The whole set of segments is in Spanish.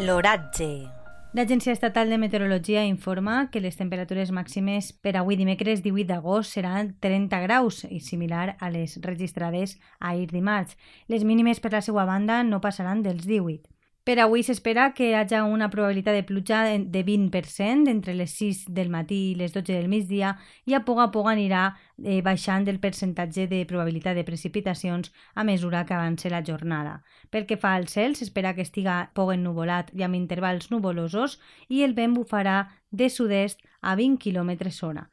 L'oratge. L'Agència Estatal de Meteorologia informa que les temperatures màximes per avui dimecres 18 d'agost seran 30 graus i similar a les registrades ahir dimarts. Les mínimes per la seva banda no passaran dels 18. Per avui s'espera que hi hagi una probabilitat de pluja de 20% entre les 6 del matí i les 12 del migdia i a poc a poc anirà eh, baixant el percentatge de probabilitat de precipitacions a mesura que avance la jornada. Pel que fa al cel, s'espera que estiga poc ennuvolat i amb intervals nuvolosos i el vent bufarà de sud-est a 20 km hora.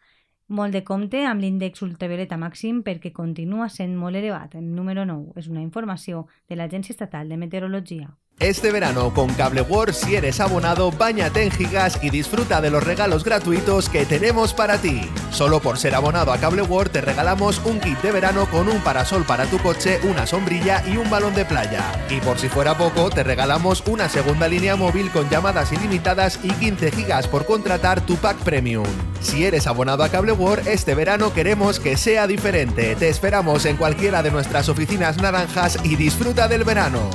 Molt de compte amb l'índex ultravioleta màxim perquè continua sent molt elevat. El número 9 és una informació de l'Agència Estatal de Meteorologia. Este verano con Cable World, si eres abonado, bañate en gigas y disfruta de los regalos gratuitos que tenemos para ti. Solo por ser abonado a Cable World te regalamos un kit de verano con un parasol para tu coche, una sombrilla y un balón de playa. Y por si fuera poco, te regalamos una segunda línea móvil con llamadas ilimitadas y 15 gigas por contratar tu pack premium. Si eres abonado a Cable Este verano queremos que sea diferente. Te esperamos en cualquiera de nuestras oficinas naranjas y disfruta del verano.